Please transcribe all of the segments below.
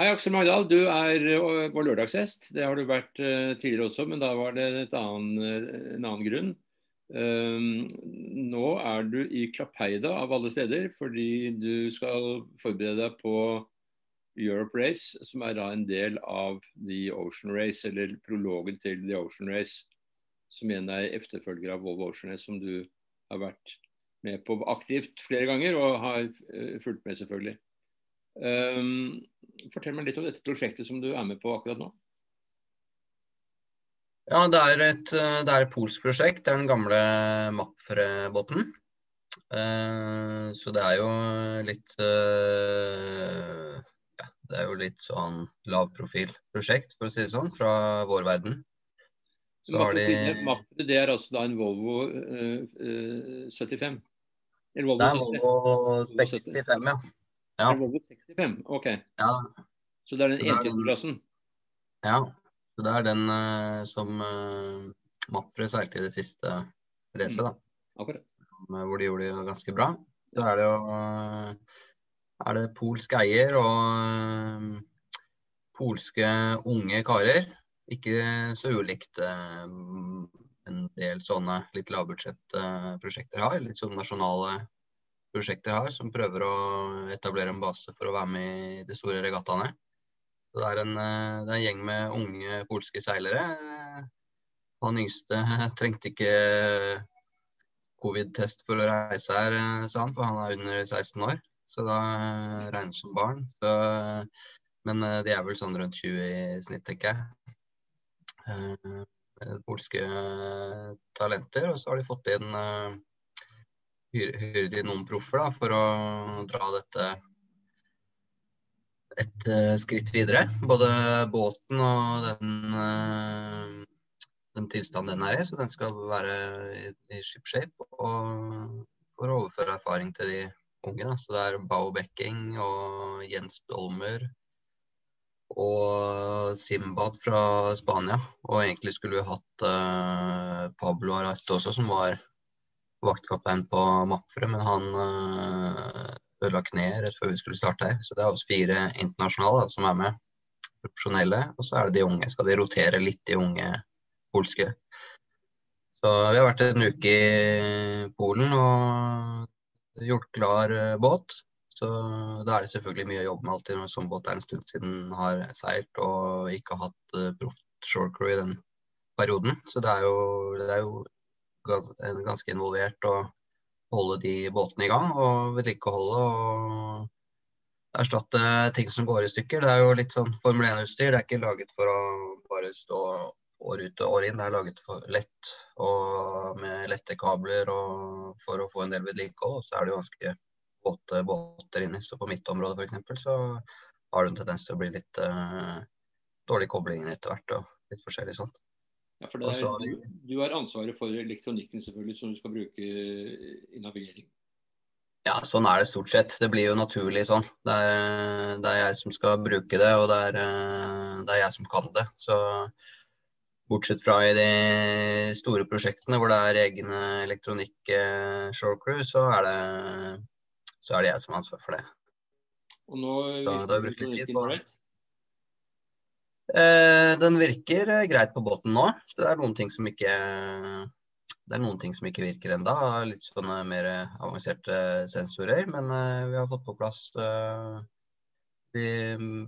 Hei, Aksel Magdal. Du er uh, vår lørdagsgjest. Det har du vært uh, tidligere også, men da var det annen, uh, en annen grunn. Um, nå er du i Klapeida av alle steder, fordi du skal forberede deg på Europe Race, som er da en del av The Ocean Race, eller prologen til The Ocean Race. Som igjen er efterfølger av Volvo Ocean Race, som du har vært med på aktivt flere ganger, og har fulgt med, selvfølgelig. Um, fortell meg litt om dette prosjektet som du er med på akkurat nå. Ja, Det er et, det er et polsk prosjekt. Det er den gamle Mapfre-båten. Uh, så det er jo litt uh, ja, Det er jo litt sånn lavprofilprosjekt, for å si det sånn, fra vår verden. Så Mapfre, de... Mapfre det er altså da en Volvo uh, 75? Eller Volvo det er Volvo 65, ja. Ja. Volvo 65, OK. Ja. Så det er den enhetsklassen? Ja. Så det er den uh, som uh, Mapfre seilte i det siste racet, da. Mm. Akkurat. Uh, hvor de gjorde det ganske bra. Så er det jo er det polsk eier og polske unge karer. Ikke så ulikt en del sånne litt lavbudsjettprosjekter har. Litt sånn nasjonale prosjekter her, som prøver å etablere en base for å være med i de store regattaene. Det er, en, eh, det er en gjeng med unge polske seilere. Han yngste trengte ikke covid-test for å reise her, eh, sa han, for han er under 16 år. Så da regnes som barn. Så, men eh, de er vel sånn rundt 20 i snitt, tenker jeg. Polske talenter. Og så har de fått inn hyret de noen proffer da, for å dra dette et uh, skritt videre. Både båten og den, uh, den tilstanden den er i, så den skal være i, i shipshape. Og for å overføre erfaring til de unge. Da. Så det er Bao Becking og Jens Dolmer og Simbad fra Spania. Og egentlig skulle vi hatt uh, Pablo Arate også, som var vaktkaptein på Mapfre, men han øh, ødela kneet rett før vi skulle starte her. Så det er oss fire internasjonale som er med, profesjonelle. Og så er det de unge. Skal de rotere litt, de unge polske. Så vi har vært en uke i Polen og gjort klar øh, båt. Så da er det selvfølgelig mye å jobbe med alltid når sånn båt er en stund siden har seilt og ikke har hatt uh, proft shorecrew i den perioden. Så det er jo, det er jo ganske involvert og holde de båtene i gang og vedlikeholde og erstatte ting som går i stykker. Det er jo litt sånn Formel 1-utstyr. Det er ikke laget for å bare stå år ut og år inn. Det er laget for lett og med lette kabler og for å få en del vedlikehold. Og så er det jo ganske våte båter inni. Så på mitt område f.eks. så har det en tendens til å bli litt uh, dårlige koblinger etter hvert og litt forskjellig sånt. Ja, for er, du, du, har ansvaret for elektronikken selvfølgelig som du skal bruke i navigering? Ja, sånn er det stort sett. Det blir jo naturlig sånn. Det er, det er jeg som skal bruke det, og det er, eh, det er, jeg som kan det. Så bortsett fra i de store prosjektene hvor det er egne elektronikk-showcrew, så, så er det jeg som har ansvar for det. Og nå har vi brukt litt tid på Eh, den virker eh, greit på båten nå. Det er noen ting som ikke, det er noen ting som ikke virker ennå. Litt sånne mer avanserte sensorer. Men eh, vi har fått på plass De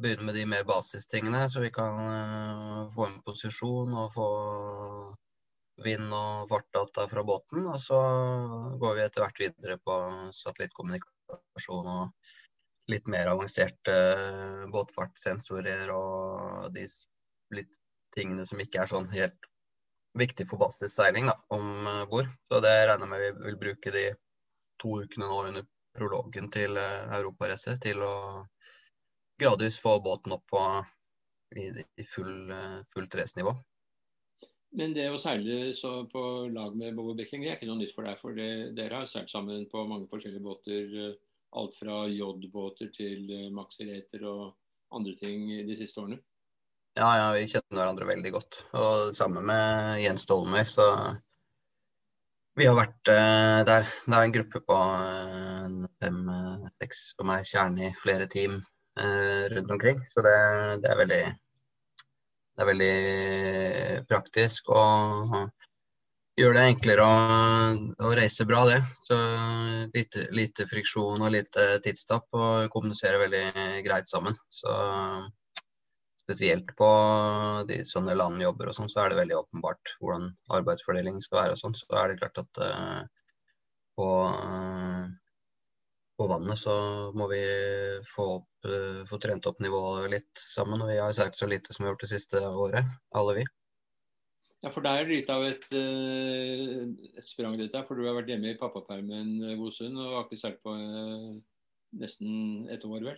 begynner med de mer basistingene, så vi kan få en posisjon og få vind og fartdata fra båten. Og så går vi etter hvert videre på satellittkommunikasjon og litt mer avanserte uh, båtfartssensorer og de litt tingene som ikke er sånn helt viktig for basisseiling om uh, bord. Så det regner jeg med vi vil bruke de to ukene nå under prologen til uh, Europaracet til å gradvis få båten opp på i, i full, fullt racenivå. Men det å seile på lag med Bobo Bekking det er ikke noe nytt for deg? For dere har seilt sammen på mange forskjellige båter alt fra J-båter til eh, maxireter og andre ting de siste årene? Ja, ja, vi kjenner hverandre veldig godt. Og sammen med Jens Dolmer, så vi har vært uh, der. Det er en gruppe på uh, fem-seks som er kjerne i flere team uh, rundt omkring. Så det, det, er veldig det er veldig praktisk og gjør det enklere å, å reise bra, det. Så lite, lite, friksjon og lite tidstap og kommuniserer veldig greit sammen. Så spesielt på de sånne landjobber og sånn, så er det veldig åpenbart hvordan arbeidsfordelingen skal være og sånn. Så er det klart at uh, på, uh, på, vannet så må vi få, opp, uh, få trent opp nivået litt sammen. Og vi har seilt så lite som vi har gjort det siste året, alle vi. Ja, for det er litt av et, et sprang dette, for du har vært hjemme i pappapermen god stund og har ikke seilt på nesten et år, vel?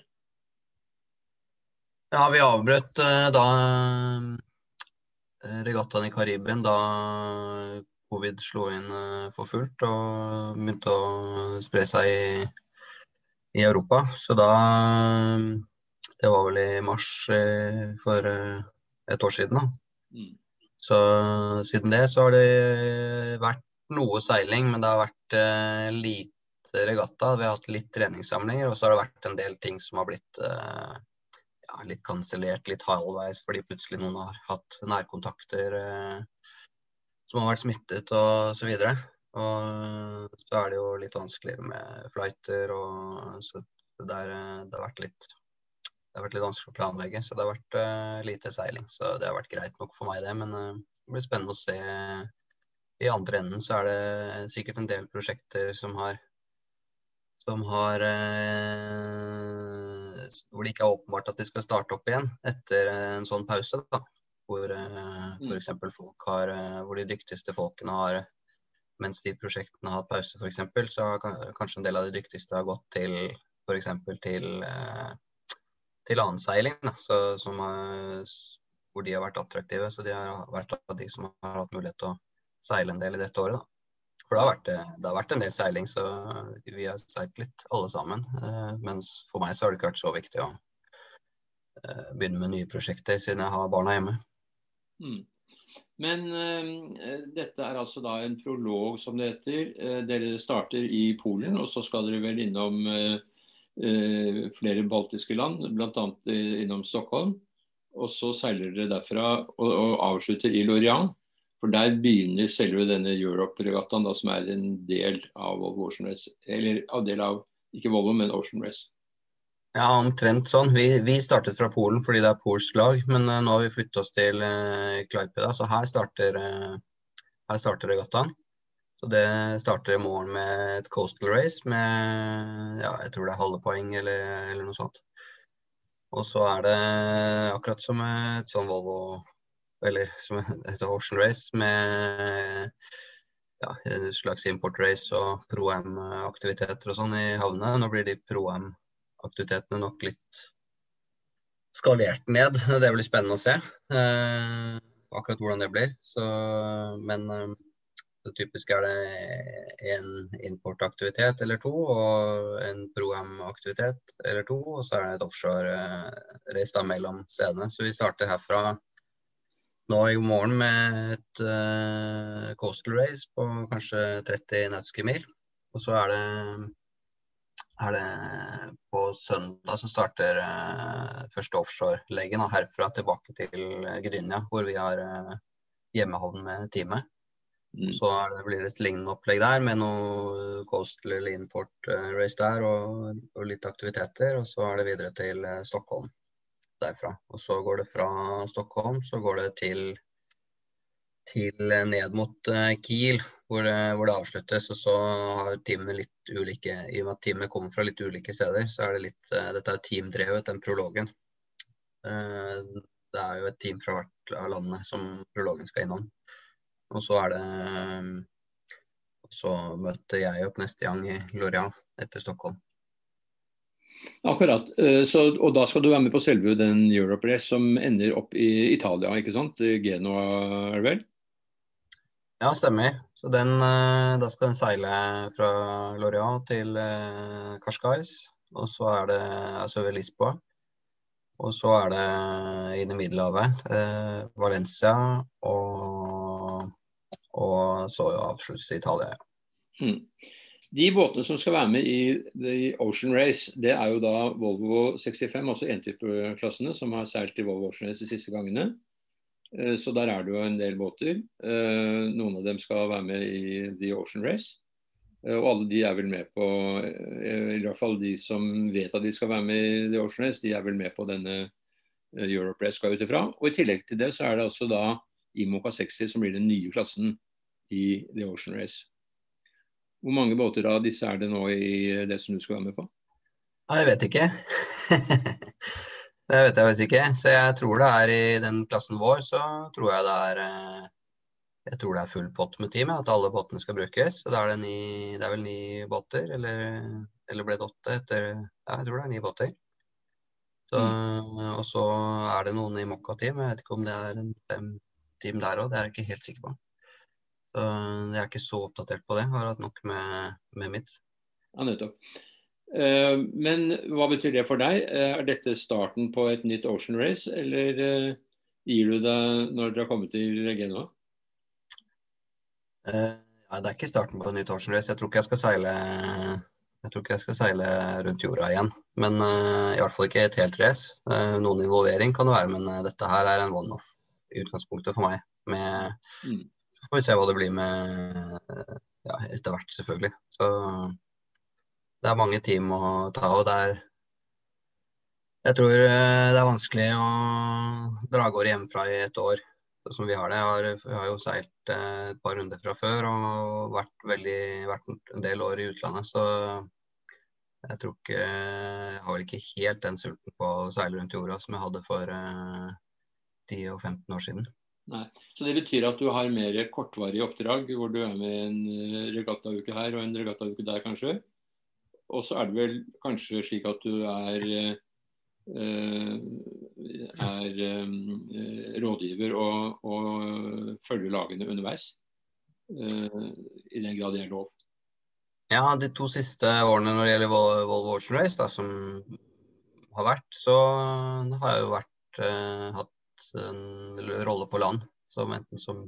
Ja, vi avbrøt da regattaen i Karibien da covid slo inn for fullt og begynte å spre seg i, i Europa. Så da Det var vel i mars for et år siden, da. Mm. Så siden det så har det vært noe seiling, men det har vært lite regatta. Vi har hatt litt treningssamlinger, og så har det vært en del ting som har blitt ja, litt kansellert litt halvveis fordi plutselig noen har hatt nærkontakter eh, som har vært smittet og så videre. Og så er det jo litt vanskeligere med flighter og så det, er, eh, det, har vært litt det har vært litt vanskelig å planlegge, så det har vært uh, lite seiling. Så det har vært greit nok for meg, det. Men uh, det blir spennende å se. I andre enden så er det sikkert en del prosjekter som har som har uh, hvor det ikke er åpenbart at de skal starte opp igjen etter en sånn pause. Da. Hvor f.eks. folk har Hvor de dyktigste folkene har Mens de prosjektene har hatt pause, f.eks., så har kanskje en del av de dyktigste har gått til f.eks. til uh, til annseiling, da, så, som, hvor de har vært attraktive. Så de har vært av de som har hatt mulighet til å seile en del i dette året. Da. For det har, vært, eh, det har, vært, en del seiling, så vi har seilt litt alle sammen. Eh, mens for meg så har det ikke vært så viktig å eh, begynne med nye prosjekter, siden jeg har barna hjemme. Mm. Men uh, dette er altså da en prolog, som det heter. Uh, dere starter i Polen, og så skal dere vel innom uh, flere baltiske land, bl.a. innom Stockholm. Og så seiler dere derfra og, og avslutter i Lorient. For der begynner selve denne Europe-regattaen, som er en del av Volvo Ocean Race. Eller av del av, ikke Volvo, men Ocean Race. Ja, omtrent sånn. Vi, vi, startet fra Polen fordi det er polsk lag, men uh, nå har vi flyttet oss til uh, Klaipeda, så her starter, uh, her starter regattaen. Så det starter i morgen med et coastal race med ja, jeg tror det er halve poeng eller, eller noe sånt. Og så er det akkurat som et sånn Volvo eller som et Ocean Race, med ja, en slags importrace og pro-am-aktiviteter og sånn i havnene. Nå blir de pro-am-aktivitetene nok litt skalert ned. Det blir spennende å se eh, akkurat hvordan det blir. Så, men eh, det typisk er det en importaktivitet eller to, og en pro-am-aktivitet eller to. Og så er det et offshore-race mellom stedene. Så vi starter herfra nå i morgen med et uh, coastal race på kanskje 30 nautiske mil. Og så er det, er det på søndag så starter uh, første offshore-leggen herfra tilbake til Grynja, hvor vi har uh, hjemmehavn med teamet. Mm. Så det, blir det et lignende opplegg der med noe coastal eller import race der og, og litt aktiviteter. Og så er det videre til Stockholm derfra. Og så går det fra Stockholm så går det til, til ned mot Kiel, hvor, hvor, det avsluttes. Og så har teamet litt ulike I og med at teamet kommer fra litt ulike steder, så er det litt Dette er teamdrevet, den prologen. det er jo et team fra hvert av landene som prologen skal innom. Og så er det Så møter jeg opp neste gang i L'Oreal etter Stockholm. Akkurat. Eh, så, og da skal du være med på selve den Europe Race som ender opp i Italia, ikke sant? Genoa, er det vel? Ja, stemmer. Så den, eh, da skal den seile fra Loreal til eh, Cascais. Og så er det altså ved Lisboa. Og så er det inn i Middelhavet, Valencia, og, og så avsluttes Italia. Mm. De båtene som skal være med i The Ocean Race, det er jo da Volvo 65, altså entypeklassene, som har seilt i Volvo Ocean Race de siste gangene. Eh, så der er det jo en del båter. Eh, noen av dem skal være med i The Ocean Race. Eh, og alle de er vel med på I hvert fall de som vet at de skal være med i The Ocean Race, de er vel med på denne Europe Race skal ut ifra. Og i tillegg til det så er det altså da Imoca 60 som blir den nye klassen i The Ocean Race. Hvor mange båter av disse er det nå i det som du skal være med på? Nei, jeg vet ikke. det vet jeg vet ikke. Så jeg tror det er i den klassen vår, så tror jeg det er eh, jeg tror det er full pott med team, at alle båtene skal brukes. Så da er det, ni, det er vel ni båter, eller, eller ble det åtte etter Ja, jeg tror det er ni båter. Så, mm. Og så er det noen i Mokka-team. Jeg vet ikke om det er en fem team der òg, det er jeg ikke helt sikker på. Så jeg er ikke så oppdatert på det. Har hatt nok med, med mitt. Ja, nettopp. Uh, men hva betyr det for deg? Uh, er dette starten på et nytt Ocean Race, eller uh, gir du deg når dere har kommet til Genoa? Nei, det er ikke starten på et nytt Ocean Race. Jeg tror ikke jeg skal seile jeg tror ikke jeg skal seile rundt jorda igjen. Men i hvert fall ikke et helt race. noen involvering kan det være, men dette her er en one-off i utgangspunktet for meg. Med mm. Så får vi se hva det blir med ja, etter hvert, selvfølgelig. Så det er mange team å ta, og det er Jeg tror eh, det er vanskelig å dra av gårde hjemmefra i et år sånn som vi har det. Jeg har, jeg har jo seilt eh, et par runder fra før og vært, veldig, vært en del år i utlandet, så jeg tror ikke Jeg har vel ikke helt den sulten på å seile rundt jorda som jeg hadde for eh, 10 og 15 år siden. Nei. Så det betyr at du har mer kortvarige oppdrag, hvor du er med en eh, regattauke her og en regattauke der, kanskje. Og så er det vel kanskje slik at du er, eh, er eh, rådgiver og, og, følger lagene underveis. I den grad det er lov. Ja, de to siste årene når det gjelder Volvo Ocean Race, da, som har vært, så har jeg jo vært, hatt en rolle på land, som enten som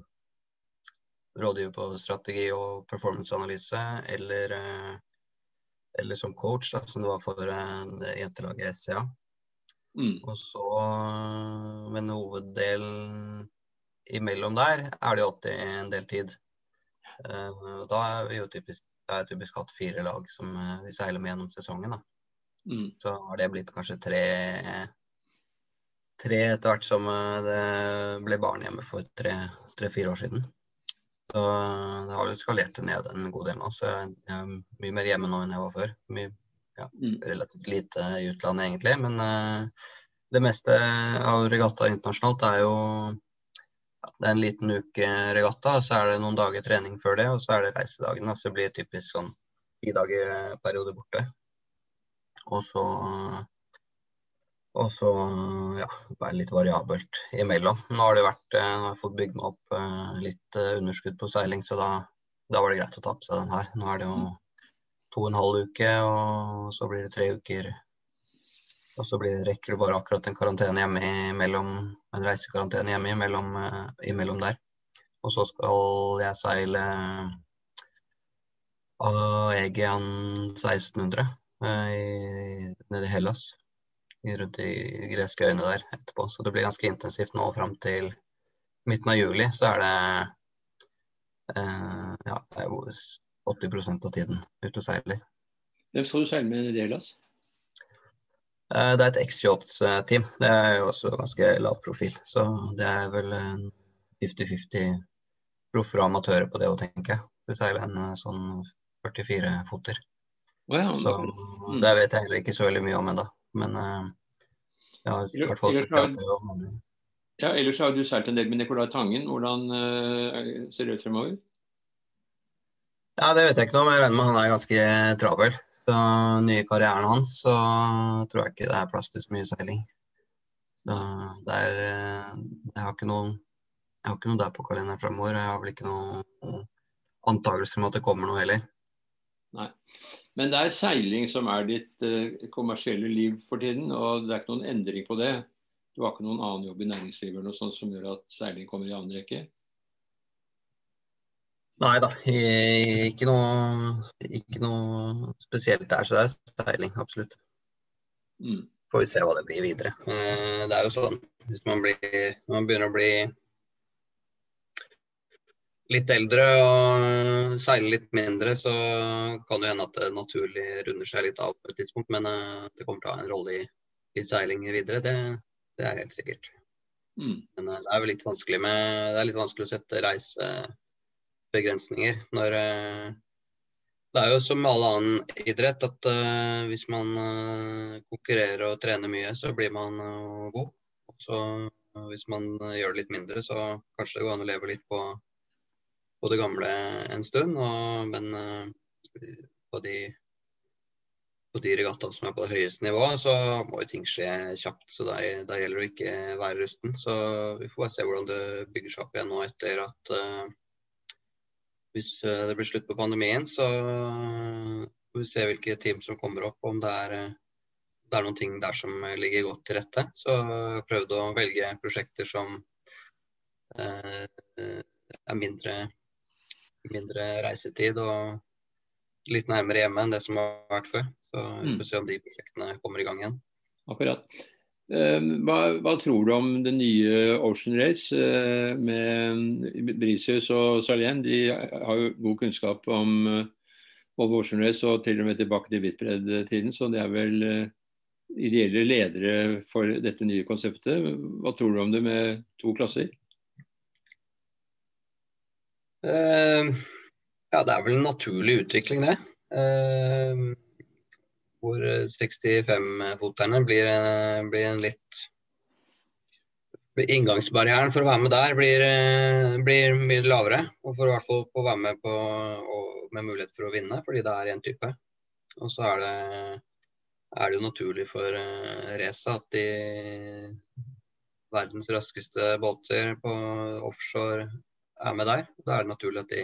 rådgiver på strategi og performanceanalyse, eller, eh, eller som coach, da, som det var for jentelaget SCA. Mm. Og så, Men hoveddelen imellom der er det jo alltid en del tid. Uh, da er vi jo typisk, det er typisk hatt fire lag som vi seiler med gjennom sesongen. da. Mm. Så har det blitt kanskje tre tre etter hvert som eh, det ble barnehjemme for tre-fire år siden. Så eh, det har jo skalert ned en god del nå, så jeg er mye mer hjemme nå enn jeg var før. Mye, ja, mm. relativt lite i utlandet egentlig, men uh, det meste av regattaer internasjonalt er jo ja, det er en liten uke regatta, så er det noen dager trening før det, og så er det reisedagen. Så det blir typisk sånn ti dager periode borte. Og så uh, og så ja, være litt variabelt imellom. Nå har det vært, eh, nå har jeg fått bygd meg opp eh, litt eh, underskudd på seiling, så da, da var det greit å ta på seg den her. Nå er det jo to og en halv uke, og så blir det tre uker. Og så blir, rekker det bare akkurat en karantene hjemme imellom, en reisekarantene hjemme imellom, imellom der. Og så skal jeg seile Egean 1600 nede i Hellas rundt de greske øyne der etterpå. Så det blir ganske intensivt nå fram til midten av juli. Så er det eh, ja, det er 80% av tiden ute og seiler. Hvem skal du seile med i Hellas? Eh, det er et XJ-team. Det er jo også ganske lav profil. Så det er vel 50-50 proffer og amatører på det å tenke. Vi seiler en eh, sånn 44-foter. Wow. så det vet jeg heller ikke så veldig mye om ennå. Men uh, jeg har i hvert fall sett at det var mange. Ja, ellers har du seilt en del med Nicolai Tangen. Hvordan uh, ser det ut fremover? Ja, Det vet jeg ikke noe om. Jeg regner med han er ganske travel. Så nye karrieren hans, så tror jeg ikke det er plass til så mye seiling. Så det er eh, Jeg har ikke noe, jeg har ikke noe der på kalenderen fremover. Jeg har vel ikke noe antakelser om at det kommer noe heller. Nei. Men det er seiling som er ditt uh, kommersielle liv for tiden, og det er ikke noen endring på det. Du har ikke noen annen jobb i næringslivet eller noe sånt som gjør at seiling kommer i annen rekke? Nei da, ikke noe, ikke noe spesielt der. Så det er seiling, absolutt. Mm. Får vi se hva det blir videre. Eh, det er jo sånn hvis man, blir, man begynner å bli litt eldre og seiler litt mindre, så kan det hende at det naturlig runder seg litt av på et tidspunkt. Men eh, det kommer til å ha en rolle i, i seiling videre, det, det, er helt sikkert. Mm. Men eh, det er vel litt vanskelig, med, det er litt vanskelig å sette reisebegrensninger. Når, eh, det er jo som med all annen idrett at uh, hvis man uh, konkurrerer og trener mye, så blir man uh, god. Så hvis man gjør det litt mindre, så kanskje det går an å leve litt på, på det gamle en stund. Og, men på de, på de regattaene som er på det høyeste nivået, så må jo ting skje kjapt. Så da, gjelder det å ikke være rusten. Så vi får bare se hvordan det bygger seg opp igjen nå etter at hvis eh, det blir slutt på pandemien, så får vi se hvilke team som kommer opp. Om det er, eh, det er noen ting der som ligger godt til rette. Så jeg prøvde å velge prosjekter som uh, er mindre, mindre, reisetid og litt nærmere hjemme enn det som har vært før. Så vi får mm. se om de prosjektene kommer i gang igjen. Akkurat. Ehm, hva, hva, tror du om det nye Ocean Race eh, med Brisius og Salén? De har jo god kunnskap om eh, Volvo Ocean Race og til og med tilbake til Hvitbredd-tiden, så de er vel eh, ideelle ledere for dette nye konseptet. Hva tror du om det med to klasser? Uh, ja, det er vel en naturlig utvikling, det. Uh, hvor 65-foterne blir, eh, blir, en litt Inngangsbarrieren for å være med der blir, eh, blir mye lavere. Og for å hvert fall få være med på, med mulighet for å vinne, fordi det er én type. Og så er det, er det jo naturlig for uh, Reza at de verdens raskeste båter på offshore er med der. Da er det naturlig at de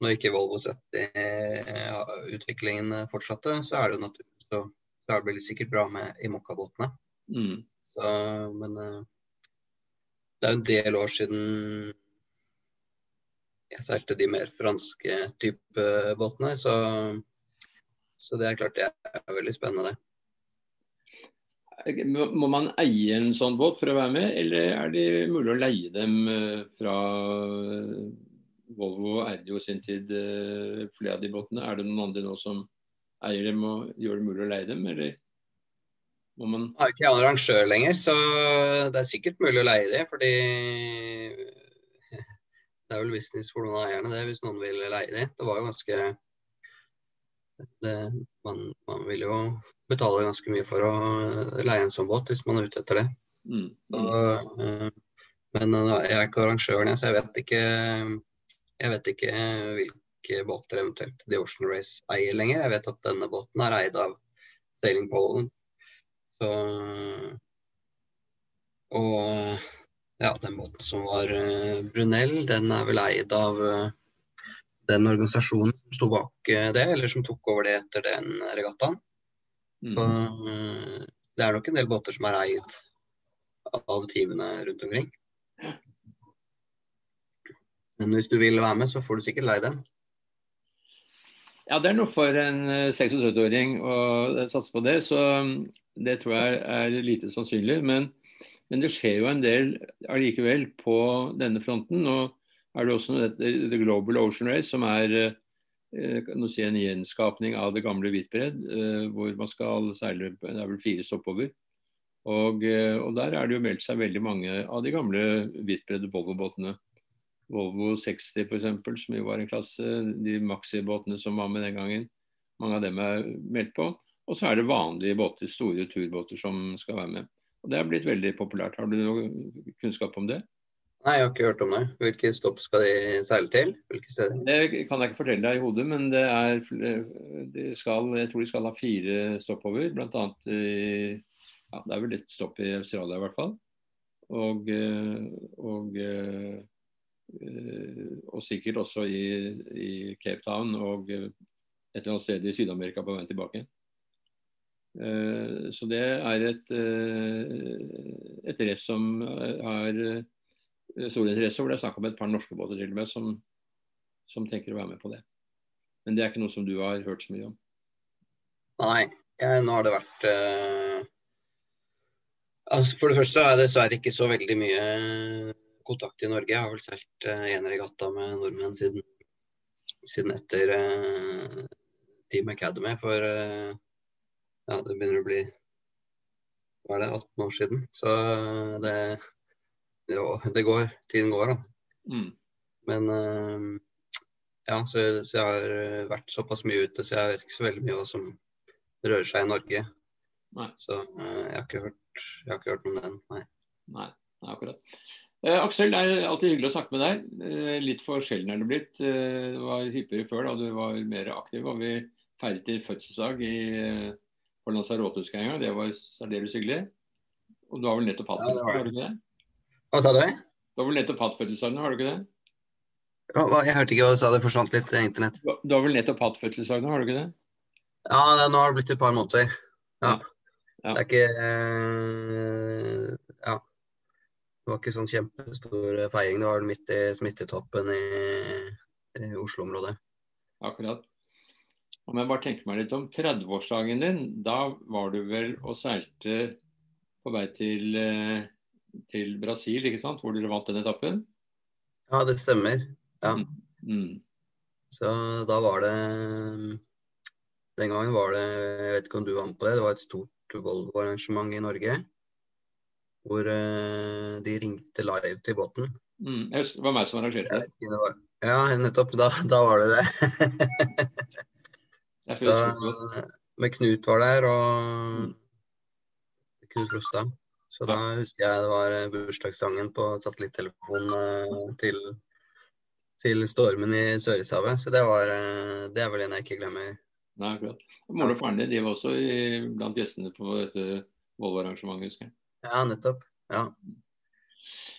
når ikke Volvo 70-utviklingen fortsatte, så er det jo naturlig så det sikkert bra med Imokka-båtene. Mm. Men uh, det er jo en del år siden jeg seilte de mer franske type båtene. Så, så det er klart det er veldig spennende. Må man eie en sånn båt for å være med, eller er det mulig å leie dem eh, fra Volvo eide jo sin tid eh, flere av de båtene. Er det noen andre nå som eier dem og gjør det mulig å leie dem, eller må man Jeg er ikke arrangør lenger, så det er sikkert mulig å leie dem. Fordi det er vel business for noen av eierne, det, hvis noen vil leie dem. Det var jo ganske det, man, man, vil jo betale ganske mye for å leie en sånn båt hvis man er ute etter det. Mm. Så, eh, men eh, jeg er ikke arrangøren, så jeg vet ikke, jeg vet ikke hvilke båter eventuelt The Ocean Race eier lenger. Jeg vet at denne båten er eid av Sailing Poland. Så, og ja, den båten som var uh, Brunel, den er vel eid av den organisasjonen som sto bak det, eller som tok over det etter den regattaen. Mm. Det er nok en del båter som er eid av teamene rundt omkring. Men hvis du vil være med, så får du sikkert leie den. Ja, det er noe for en 76-åring eh, å satse på det. Så mm, det tror jeg er lite sannsynlig. Men, men det skjer jo en del allikevel på denne fronten. Nå er det også noe The Global Ocean Race, som er eh, kan si, en gjenskapning av det gamle Hvitbred, eh, hvor man skal seile Det er vel fire stoppover. Og, og, der er det jo meldt seg veldig mange av de gamle Hvitbredde Volvo-båtene. Volvo 60 f.eks., som jo var en klasse. De Maxi-båtene som var med den gangen. Mange av dem er meldt på. Og så er det vanlige båter, store turbåter som skal være med. Og Det har blitt veldig populært. Har du noe kunnskap om det? Nei, jeg har ikke hørt om det. Hvilke stopp skal de seile til? Det kan jeg ikke fortelle deg i hodet, men det er, de skal, jeg tror de skal ha fire stoppover. Blant annet i, ja, det er vel et stopp i Australia i hvert fall. Og, og Eh, og sikkert også i, i, Cape Town og et eller annet sted i Syd-Amerika på veien tilbake. Eh, så det er et, eh, et race som har stor interesse, hvor det er snakk om et par norske båter til og med som, som tenker å være med på det. Men det er ikke noe som du har hørt så mye om? Nei, jeg, nå har det vært uh, altså For det første er det dessverre ikke så veldig mye kontakt i Norge. Jeg har vel seilt uh, regatta med nordmenn siden, siden etter uh, Team Academy for ja, det begynner å bli hva er det, 18 år siden. Så det, det går. Tiden går, da. Mm. Men ja, så, så, jeg har vært såpass mye ute, så jeg vet ikke så veldig mye hva som rører seg i Norge. Nei. Så jeg har, ikke hørt, jeg har ikke hørt noe om den, nei. Nei, nei akkurat. Eh, Aksel, det er alltid hyggelig å snakke med deg. Eh, litt for sjelden er det blitt. Eh, det var hyppigere før da du var mer aktiv. og Vi feiret din fødselsdag i, på Lanzarote en gang. Det var særdeles hyggelig. Og du har vel nettopp hatt ja, har du ikke det? Hva sa du? Du har vel nettopp hatt fødselsdagen, har du ikke det? Hva, jeg hørte ikke hva du sa, det forsvant litt internett. Du har vel nettopp hatt fødselsdagen, har du ikke det? Ja, nå har det blitt et par måneder. Ja. ja. Det er ikke uh, Ja. Det var ikke sånn kjempestor feiring. Det var midt i smittetoppen i, i Oslo-området. Akkurat. Om jeg bare tenker meg litt om 30-årsdagen din, da var du vel og seilte på vei til, eh, til Brasil, ikke sant? Hvor dere vant den etappen? Ja, det stemmer. Ja. Mm. mm. Så da var det Den gangen var det Jeg vet ikke om du med på det. Det var et stort Volvo-arrangement i Norge. Hvor uh, de ringte live til båten. Mm. Det var meg som arrangerte det. var... Ja, nettopp. Da, da var det det. Så, med Knut var der, og mm. Knut Rostad. Så da husker jeg det var bursdagssangen på satellittelefonen uh, til til stormen i Sørishavet. Så det, var, eh, det er vel en jeg ikke glemmer. Nei, akkurat. Moren og faren din de var også i, blant gjestene på dette Volvo-arrangementet, husker jeg. Ja, nettopp. Ja.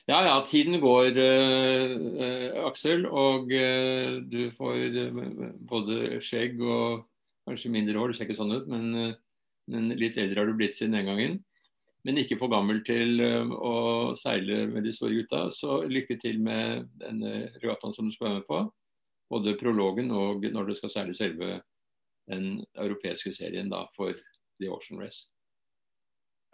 Ja ja, tiden går, uh, Aksel. Og uh, du får uh, både skjegg og kanskje mindre hår. Det ser ikke sånn ut, men, men litt eldre har du blitt siden den gangen men ikke for gammel til å seile med de store gutta. Så lykke til med denne regattaen som du skal være med på. Både prologen og når du skal seile selve den europeiske serien da, for The Ocean Race.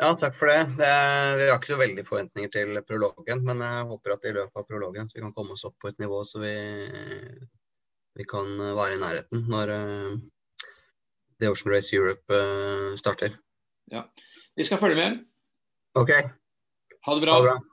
Ja, takk for det. det vi har ikke så veldig forventninger til prologen, men jeg håper at i løpet av prologen så vi kan komme oss opp på et nivå så vi, vi kan være i nærheten når uh, The Ocean Race Europe uh, starter. Ja, Vi skal følge med. OK. Ha det bra. Ha det bra.